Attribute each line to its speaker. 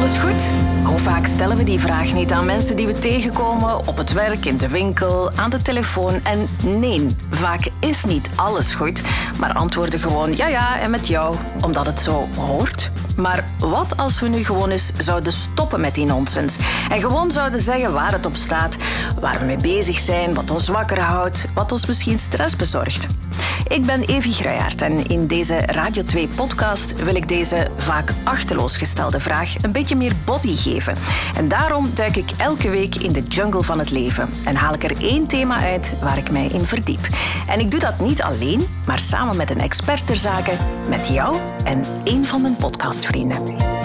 Speaker 1: alles goed? Hoe vaak stellen we die vraag niet aan mensen die we tegenkomen op het werk, in de winkel, aan de telefoon? En nee, vaak is niet alles goed, maar antwoorden gewoon ja ja en met jou, omdat het zo hoort. Maar wat als we nu gewoon eens zouden stoppen met die nonsens en gewoon zouden zeggen waar het op staat, waar we mee bezig zijn, wat ons wakker houdt, wat ons misschien stress bezorgt? Ik ben Evi Gruijaert en in deze Radio 2 podcast wil ik deze vaak achterloos gestelde vraag een meer body geven. En daarom duik ik elke week in de jungle van het leven en haal ik er één thema uit waar ik mij in verdiep. En ik doe dat niet alleen, maar samen met een expert ter zake, met jou en één van mijn podcastvrienden.